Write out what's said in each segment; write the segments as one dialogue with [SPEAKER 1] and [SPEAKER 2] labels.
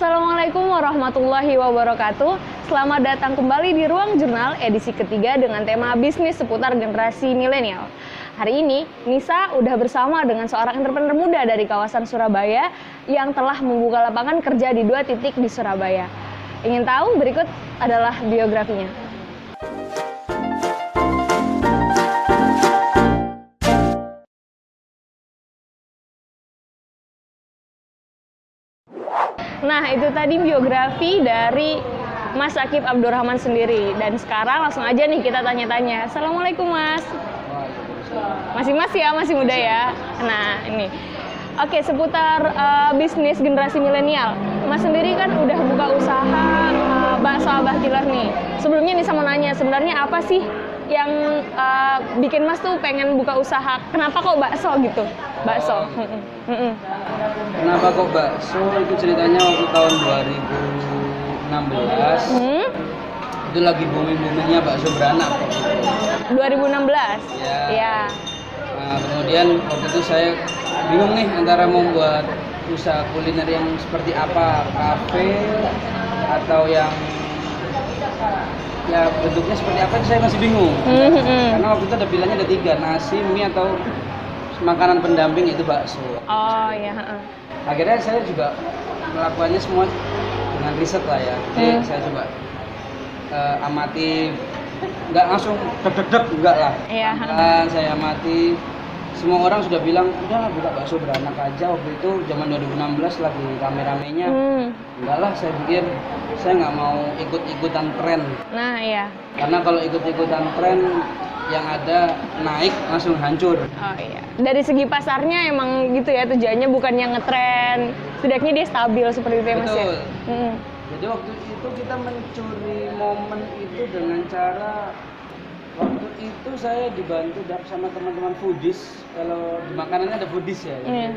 [SPEAKER 1] Assalamualaikum warahmatullahi wabarakatuh. Selamat datang kembali di Ruang Jurnal edisi ketiga dengan tema bisnis seputar generasi milenial. Hari ini Nisa udah bersama dengan seorang entrepreneur muda dari kawasan Surabaya yang telah membuka lapangan kerja di dua titik di Surabaya. Ingin tahu? Berikut adalah biografinya. Nah, itu tadi biografi dari Mas Akib Abdurrahman sendiri. Dan sekarang langsung aja nih kita tanya-tanya. Assalamualaikum Mas. Masih mas ya, masih muda ya. Nah, ini. Oke, seputar uh, bisnis generasi milenial. Mas sendiri kan udah buka usaha uh, bakso Abah Killer nih. Sebelumnya nih sama nanya, sebenarnya apa sih yang uh, bikin Mas tuh pengen buka usaha? Kenapa kok bakso gitu? Bakso.
[SPEAKER 2] Oh. Kenapa kok bakso? Itu ceritanya waktu tahun 2016. Hmm? Itu lagi booming-boomingnya bakso beranak.
[SPEAKER 1] 2016.
[SPEAKER 2] Ya.
[SPEAKER 1] ya.
[SPEAKER 2] Nah, kemudian waktu itu saya bingung nih antara membuat usaha kuliner yang seperti apa, kafe atau yang ya bentuknya seperti apa saya masih bingung mm-hmm. karena waktu itu ada pilihannya ada tiga nasi mie atau makanan pendamping itu bakso.
[SPEAKER 1] Oh iya
[SPEAKER 2] akhirnya saya juga melakukannya semua dengan riset lah ya. Jadi mm. saya coba uh, amati nggak langsung deg deg deg enggak lah.
[SPEAKER 1] Iya,
[SPEAKER 2] yeah. saya amati. Semua orang sudah bilang udah buka bakso beranak aja. Waktu itu zaman 2016 lagi rame-ramenya. Hmm. enggak lah saya pikir saya nggak mau ikut-ikutan tren.
[SPEAKER 1] Nah iya.
[SPEAKER 2] Karena kalau ikut-ikutan tren yang ada naik langsung hancur.
[SPEAKER 1] Oh iya. Dari segi pasarnya emang gitu ya tujuannya bukan yang ngetren. Setidaknya dia stabil seperti itu ya mas ya?
[SPEAKER 2] Hmm. jadi waktu itu kita mencuri momen itu dengan cara waktu itu saya dibantu sama teman-teman foodies. Kalau di makanannya ada foodies ya
[SPEAKER 1] iya.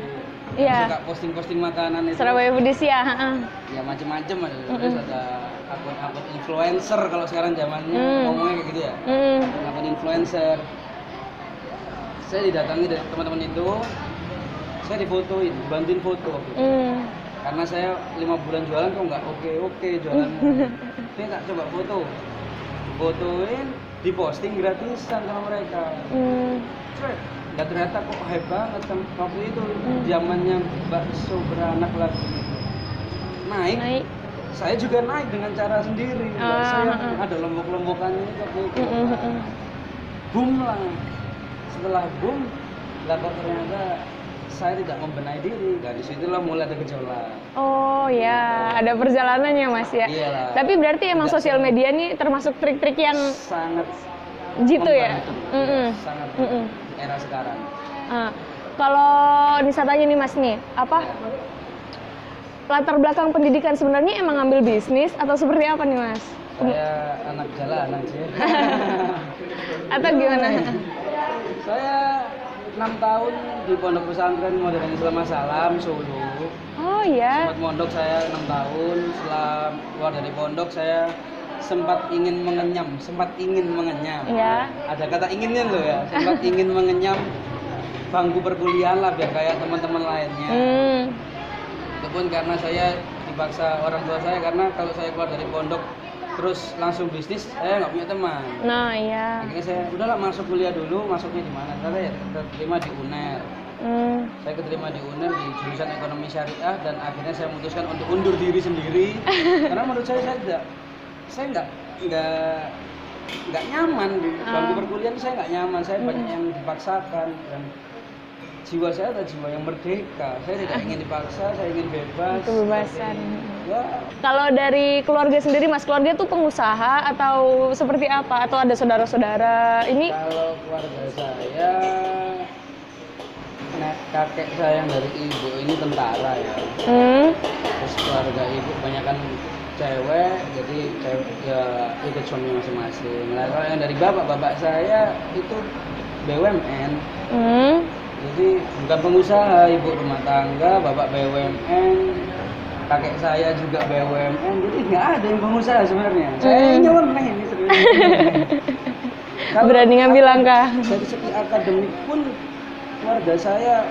[SPEAKER 1] yeah.
[SPEAKER 2] suka posting-posting makanan itu.
[SPEAKER 1] Surabaya foodies ya
[SPEAKER 2] ya macam-macam ada mm -hmm. ada akun-akun influencer kalau sekarang zamannya mm. ngomongnya kayak gitu ya? Mm. akun influencer. Saya didatangi dari teman-teman itu. Saya difotoin bantuin foto waktu itu. Mm. karena saya lima bulan jualan kok nggak oke oke jualan. Ini tak coba foto. Fotoin diposting gratisan sama mereka. Hmm. dan ternyata kok hype banget waktu itu. Hmm. zamannya bakso beranak lagi. Naik, naik saya juga naik dengan cara sendiri uh, saya uh, ada lombok-lombokannya waktu itu uh, boom lah setelah boom lah kok ternyata saya tidak membenahi diri. Nah, di situlah mulai ada gejolak.
[SPEAKER 1] Oh ya, ada perjalanannya mas ya. Iyalah. Tapi berarti emang sosial media ini termasuk trik-trik yang
[SPEAKER 2] sangat
[SPEAKER 1] gitu ya.
[SPEAKER 2] Mm -mm. Sangat mm -mm. era sekarang.
[SPEAKER 1] Uh, kalau Nisa tanya nih mas nih, apa latar belakang pendidikan sebenarnya emang ngambil bisnis atau seperti apa nih mas?
[SPEAKER 2] Saya anak jalanan sih.
[SPEAKER 1] atau gimana?
[SPEAKER 2] Saya enam tahun di pondok pesantren modern Islam Salam Solo.
[SPEAKER 1] Oh iya.
[SPEAKER 2] Sempat mondok saya enam tahun. Setelah keluar dari pondok saya sempat ingin mengenyam, sempat ingin mengenyam.
[SPEAKER 1] Iya.
[SPEAKER 2] Ada kata inginnya loh ya, sempat ingin mengenyam bangku perkuliahan lah biar kayak teman-teman lainnya. Hmm. Pun karena saya dipaksa orang tua saya karena kalau saya keluar dari pondok terus langsung bisnis saya nggak punya teman
[SPEAKER 1] nah iya
[SPEAKER 2] akhirnya saya udahlah masuk kuliah dulu masuknya di mana saya ya terima di UNER hmm. saya keterima di UNER di jurusan ekonomi syariah dan akhirnya saya memutuskan untuk undur diri sendiri karena menurut saya saya tidak saya nggak nggak nggak nyaman di bangku uh. perkuliahan saya nggak nyaman saya hmm. banyak yang dipaksakan dan jiwa saya adalah jiwa yang merdeka. Saya tidak ingin dipaksa, saya ingin bebas.
[SPEAKER 1] Kebebasan. Ya. Kalau dari keluarga sendiri, Mas, keluarga tuh pengusaha atau seperti apa? Atau ada saudara-saudara? Ini
[SPEAKER 2] Kalau keluarga saya nek kakek saya yang dari ibu ini tentara ya. Hmm. Terus keluarga ibu kebanyakan cewek, jadi cewek ya ikut suami masing-masing. Nah, kalau yang dari bapak, bapak saya itu BUMN. Hmm jadi bukan pengusaha ibu rumah tangga bapak BUMN kakek saya juga BUMN jadi nggak ada yang pengusaha sebenarnya saya hmm. nyeleneh ini serius
[SPEAKER 1] berani ngambil langkah
[SPEAKER 2] dari segi akademik pun keluarga saya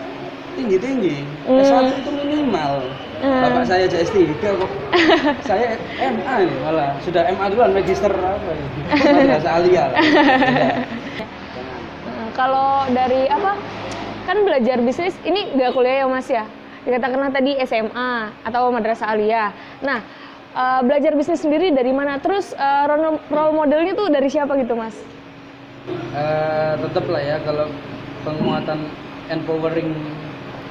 [SPEAKER 2] tinggi tinggi hmm. S1 itu minimal Hmm. Bapak saya JST kok. saya MA nih malah sudah MA duluan magister apa ya? Madrasah Alia.
[SPEAKER 1] Hmm, kalau dari apa? Kan belajar bisnis ini gak kuliah ya Mas ya? Dikatakan tadi SMA atau madrasah Alia. Nah, uh, belajar bisnis sendiri dari mana? Terus uh, role, modelnya tuh dari siapa gitu Mas?
[SPEAKER 2] Uh, tetap lah ya kalau penguatan empowering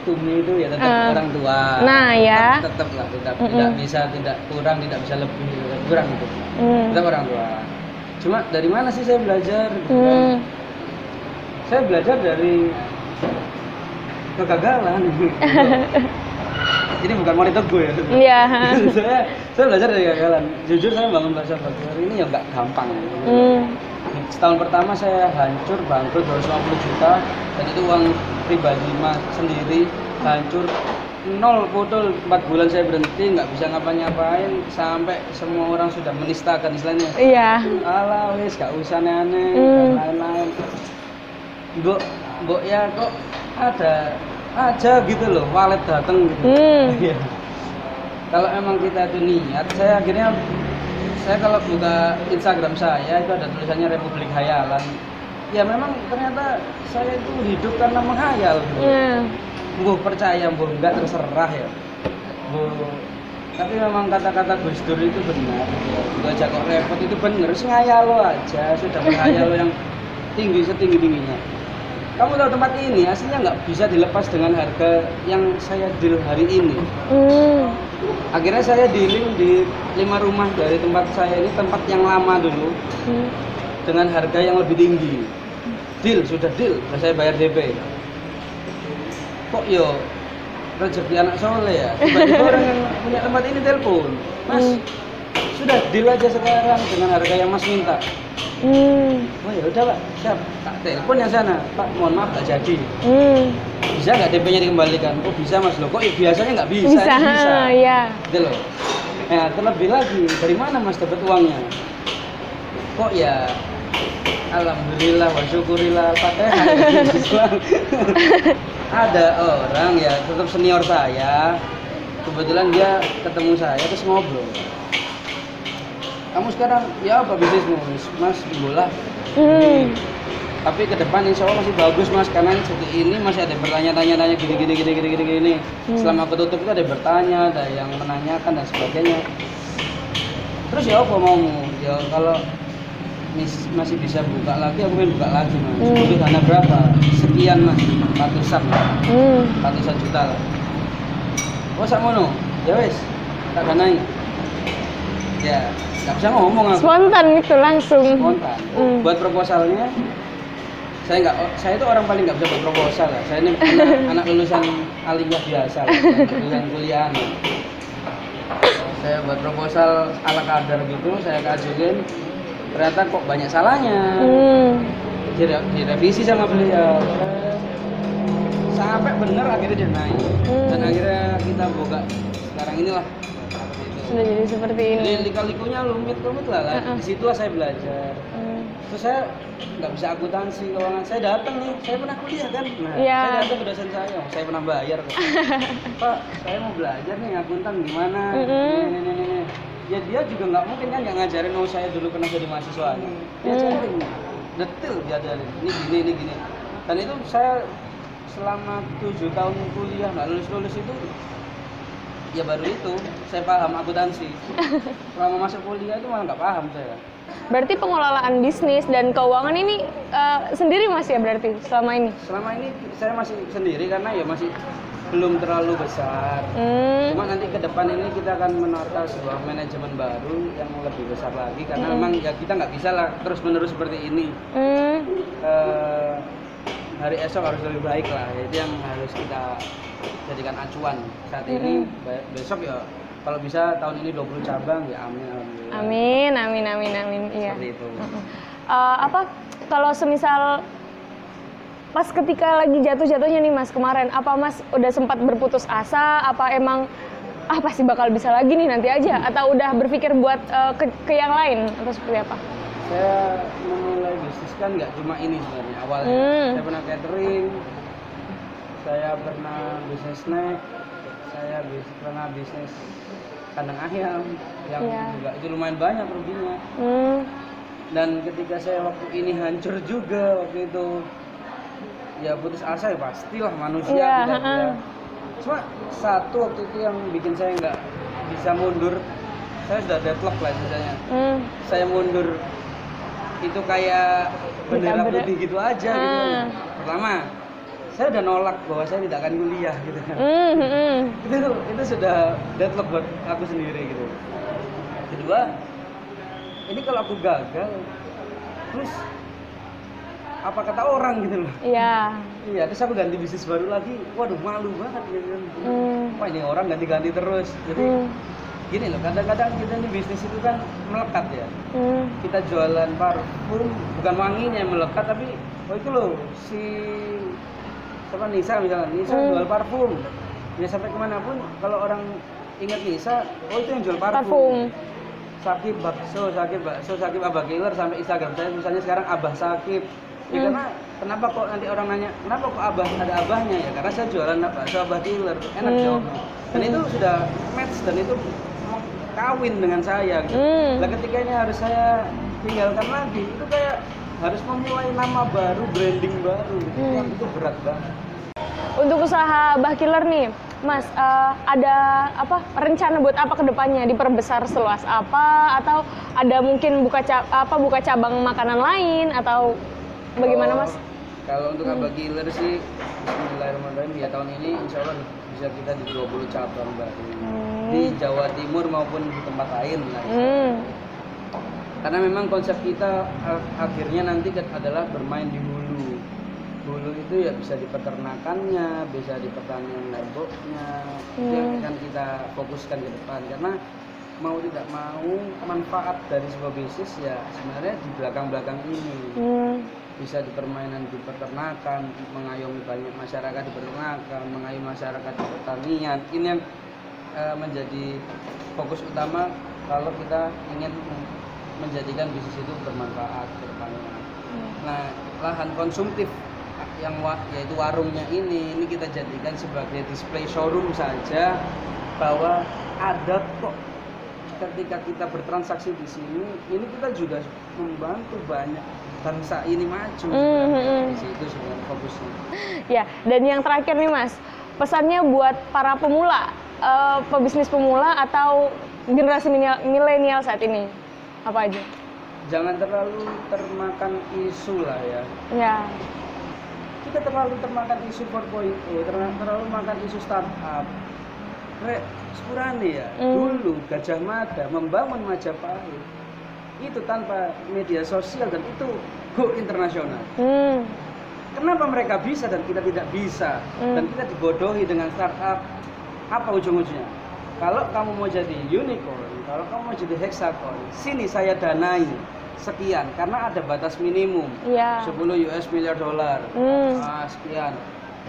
[SPEAKER 2] to me itu ya tetap uh, orang tua.
[SPEAKER 1] Nah ya.
[SPEAKER 2] Tetap, tetap lah, tidak mm -mm. tidak bisa tidak kurang, tidak bisa lebih kurang gitu. Mm. Tetap orang tua. Cuma dari mana sih saya belajar? Gitu kan? mm. Saya belajar dari kegagalan. Jadi bukan mau gue ya.
[SPEAKER 1] Iya.
[SPEAKER 2] saya saya belajar dari kegagalan. Jujur saya bangun bahasa Bogor ini ya nggak gampang. Mm setahun pertama saya hancur bangkrut 250 juta dan itu uang pribadi mas sendiri hancur nol foto empat bulan saya berhenti nggak bisa ngapa-ngapain sampai semua orang sudah menistakan istilahnya
[SPEAKER 1] iya
[SPEAKER 2] ala wis gak usah aneh-aneh mm. lain-lain mbok mbok ya kok ada aja gitu loh walet dateng gitu. Mm. kalau emang kita itu niat saya akhirnya saya kalau buka Instagram saya itu ada tulisannya Republik Hayalan. Ya memang ternyata saya itu hidup karena menghayal. Yeah. gue percaya gue enggak terserah ya. Gue tapi memang kata-kata Gus Dur itu benar. Gue aja kok repot itu benar ngayal lo aja sudah menghayal lo yang tinggi setinggi tingginya kamu tahu tempat ini aslinya nggak bisa dilepas dengan harga yang saya deal hari ini. Mm akhirnya saya dealing di lima rumah dari tempat saya ini tempat yang lama dulu hmm. dengan harga yang lebih tinggi. Deal sudah deal saya bayar DP kok yo rezeki anak soleh ya? Tiba-tiba orang yang punya tempat ini telepon mas hmm. sudah deal aja sekarang dengan harga yang mas minta Hmm. Oh ya udah pak, siap. Tak telepon yang sana, Pak. Mohon maaf nggak jadi. Hmm. Bisa nggak DP-nya dikembalikan? Oh bisa mas loh. Kok ya, biasanya nggak bisa?
[SPEAKER 1] Bisa. bisa. Ya.
[SPEAKER 2] Gitu loh. Nah terlebih lagi dari mana mas dapat uangnya? Kok ya Alhamdulillah wa syukurillah Fatihah Ada orang ya tetap senior saya Kebetulan dia ketemu saya terus ngobrol kamu sekarang ya apa bisnismu mas? Bola. Hmm. tapi ke depan insya Allah masih bagus mas. Karena seperti ini masih ada bertanya-tanya tanya gini gini gini gini gini gini. Hmm. selama aku tutup itu ada bertanya ada yang menanyakan dan sebagainya. Terus ya apa mau? Ya kalau mis, masih bisa buka lagi aku pengen buka lagi mas. Hmm. butuh dana berapa? Sekian mas. Ratusan. Hmm. ratusan juta. Lah oh sama no ya wes tak danai ya nggak bisa ngomong aku.
[SPEAKER 1] spontan gitu langsung.
[SPEAKER 2] Spontan. Mm. buat proposalnya saya nggak saya itu orang paling nggak bisa buat proposal ya saya ini anak, anak lulusan aliyah biasa lah, lulusan kuliah saya buat proposal ala kadar gitu saya kajuin ternyata kok banyak salahnya. Mm. direvisi sama beliau. Sampai bener akhirnya dia naik. Mm. dan akhirnya kita buka sekarang inilah
[SPEAKER 1] sudah jadi seperti ini
[SPEAKER 2] jadi lika-likunya lumit-lumit lah, lah. Uh -uh. di situlah saya belajar hmm. terus saya nggak bisa akuntansi keuangan saya datang nih saya pernah kuliah kan nah yeah. saya datang ke dosen saya saya pernah bayar kok pak saya mau belajar nih akuntan gimana mm -hmm. nih, nih, nih, nih. ya dia juga nggak mungkin kan nggak ngajarin oh saya dulu pernah jadi mahasiswa dia mm. cari detail diajarin ini gini ini gini dan itu saya selama tujuh tahun kuliah nggak lulus lulus itu ya baru itu saya paham akuntansi selama masuk kuliah itu malah nggak paham saya
[SPEAKER 1] berarti pengelolaan bisnis dan keuangan ini uh, sendiri masih ya berarti selama ini
[SPEAKER 2] selama ini saya masih sendiri karena ya masih belum terlalu besar hmm. cuma nanti ke depan ini kita akan menata sebuah manajemen baru yang lebih besar lagi karena hmm. memang ya kita nggak bisa lah terus menerus seperti ini hmm. uh, hari esok harus lebih baik lah itu yang harus kita jadikan acuan saat ini besok ya kalau bisa tahun ini 20 cabang ya amin alhamdulillah.
[SPEAKER 1] Amin amin amin amin iya.
[SPEAKER 2] Seperti itu.
[SPEAKER 1] Uh, apa kalau semisal pas ketika lagi jatuh-jatuhnya nih Mas kemarin apa Mas udah sempat berputus asa apa emang ah pasti bakal bisa lagi nih nanti aja atau udah berpikir buat uh, ke, ke yang lain atau seperti apa?
[SPEAKER 2] Saya memulai bisnis kan nggak cuma ini sebenarnya awalnya. Hmm. Saya pernah catering, saya pernah bisnis snack saya bis, pernah bisnis kandang ayam yang
[SPEAKER 1] Iya.
[SPEAKER 2] juga itu lumayan banyak ruginya
[SPEAKER 1] Hmm.
[SPEAKER 2] dan ketika saya waktu ini hancur juga waktu itu ya putus asa ya pastilah manusia
[SPEAKER 1] Iya,
[SPEAKER 2] tidak dia cuma satu waktu itu yang bikin saya nggak bisa mundur saya sudah deadlock lah misalnya
[SPEAKER 1] Hmm.
[SPEAKER 2] saya mundur itu kayak bendera putih gitu aja gitu
[SPEAKER 1] Ah.
[SPEAKER 2] pertama saya udah nolak bahwa saya tidak akan kuliah gitu kan
[SPEAKER 1] Hmm. hmm.
[SPEAKER 2] itu itu sudah deadlock buat aku sendiri gitu kedua ini kalau aku gagal terus apa kata orang gitu loh
[SPEAKER 1] Iya.
[SPEAKER 2] iya terus aku ganti bisnis baru lagi waduh malu banget gitu kan
[SPEAKER 1] Hmm.
[SPEAKER 2] wah ini orang ganti-ganti terus jadi
[SPEAKER 1] Hmm.
[SPEAKER 2] Gini loh kadang-kadang kita di bisnis itu kan melekat ya
[SPEAKER 1] Hmm.
[SPEAKER 2] kita jualan parfum bukan wanginya yang melekat tapi oh itu loh si siapa Nisa misalnya Nisa
[SPEAKER 1] Hmm.
[SPEAKER 2] jual parfum ya sampai ke mana pun kalau orang ingat Nisa oh itu yang jual parfum,
[SPEAKER 1] Parfum.
[SPEAKER 2] Sakib bakso, sakib bakso, sakib abah killer sampai Instagram saya misalnya sekarang abah sakib ya
[SPEAKER 1] Hmm.
[SPEAKER 2] karena kenapa kok nanti orang nanya kenapa kok abah ada abahnya ya karena saya jualan bakso abah killer enak
[SPEAKER 1] Hmm.
[SPEAKER 2] jawabnya dan itu sudah match dan itu kawin dengan saya gitu.
[SPEAKER 1] Hmm.
[SPEAKER 2] Lah ketika ini harus saya tinggalkan lagi, itu kayak harus memulai nama baru, branding baru.
[SPEAKER 1] Hmm.
[SPEAKER 2] Wah, itu berat banget.
[SPEAKER 1] Untuk usaha Bah Killer nih, Mas, eh, ada apa rencana buat apa ke depannya? Diperbesar seluas apa? Atau ada mungkin buka ca- apa buka cabang makanan lain atau bagaimana, Mas?
[SPEAKER 2] Kalau untuk
[SPEAKER 1] Hmm.
[SPEAKER 2] Abah Killer sih, Bismillahirrahmanirrahim, ya tahun ini insya Allah bisa kita di 20 cabang baru. Di
[SPEAKER 1] Hmm.
[SPEAKER 2] Jawa Timur maupun di tempat lain lah.
[SPEAKER 1] Hmm.
[SPEAKER 2] Karena memang konsep kita a- akhirnya nanti adalah bermain di hulu. Hulu itu ya bisa di peternakannya, bisa di pertanian lemboknya. Itu yang
[SPEAKER 1] Hmm.
[SPEAKER 2] akan kita fokuskan ke depan karena mau tidak mau manfaat dari sebuah bisnis ya sebenarnya di belakang-belakang ini
[SPEAKER 1] Hmm.
[SPEAKER 2] bisa di permainan di peternakan, mengayomi banyak masyarakat di peternakan, mengayomi masyarakat di pertanian. Ini yang eh, menjadi fokus utama kalau kita ingin menjadikan bisnis itu bermanfaat ke depannya. Nah, lahan konsumtif yang wa- yaitu warungnya ini ini kita jadikan sebagai display showroom saja bahwa ada kok ketika kita bertransaksi di sini ini kita juga membantu banyak bangsa ini maju
[SPEAKER 1] Hmm, hmm,
[SPEAKER 2] sebenarnya.
[SPEAKER 1] hmm.
[SPEAKER 2] di situ sebenarnya fokusnya
[SPEAKER 1] Ya, dan yang terakhir nih Mas, pesannya buat para pemula, eh, pebisnis pemula atau generasi milenial- saat ini, apa aja?
[SPEAKER 2] jangan terlalu termakan isu lah ya.
[SPEAKER 1] Ya,
[SPEAKER 2] kita terlalu termakan isu 4.0 terlalu, terlalu makan isu startup. Rek, sepurane ya.
[SPEAKER 1] Hmm.
[SPEAKER 2] dulu Gajah Mada membangun Majapahit itu tanpa media sosial dan itu go internasional.
[SPEAKER 1] Hmm,
[SPEAKER 2] kenapa mereka bisa dan kita tidak bisa?
[SPEAKER 1] Hmm.
[SPEAKER 2] dan kita dibodohi dengan startup apa ujung-ujungnya? Kalau kamu mau jadi unicorn kalau kamu mau jadi hexagon sini saya danai sekian karena ada batas minimum.
[SPEAKER 1] Ya,
[SPEAKER 2] 10 US miliar dolar.
[SPEAKER 1] Hmm.
[SPEAKER 2] Ah, sekian.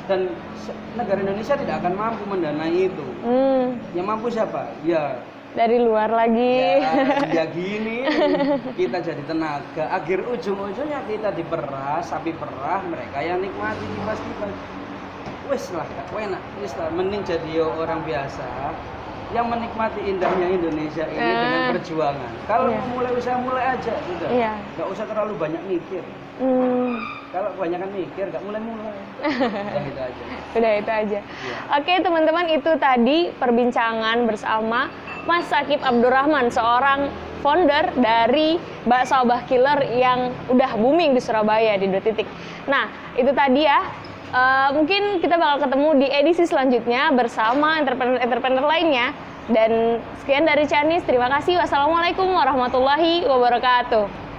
[SPEAKER 2] Dan negara Indonesia tidak akan mampu mendanai itu.
[SPEAKER 1] Hmm,
[SPEAKER 2] yang mampu siapa? Ya.
[SPEAKER 1] Dari luar lagi.
[SPEAKER 2] ya, ya gini. Kita jadi tenaga. Akhir ujung-ujungnya kita diperas sapi perah mereka yang nikmati kipas wes lah gak enak wes lah mending jadi orang biasa yang menikmati indahnya Indonesia ini
[SPEAKER 1] Ah.
[SPEAKER 2] dengan perjuangan kalau
[SPEAKER 1] Iya.
[SPEAKER 2] mau mulai usaha mulai aja udah
[SPEAKER 1] Iya.
[SPEAKER 2] nggak usah terlalu banyak mikir
[SPEAKER 1] Hmm,
[SPEAKER 2] kalau kebanyakan mikir nggak mulai-mulai ya gitu aja
[SPEAKER 1] udah itu aja.
[SPEAKER 2] Iya.
[SPEAKER 1] Oke teman-teman itu tadi perbincangan bersama Mas Sakib Abdurrahman seorang founder dari Bakso Abah Killer yang udah booming di Surabaya di dua titik. Nah itu tadi ya eh, mungkin kita bakal ketemu di edisi selanjutnya bersama entrepreneur-entrepreneur lainnya. Dan sekian dari Chanis, terima kasih. Wassalamualaikum warahmatullahi wabarakatuh.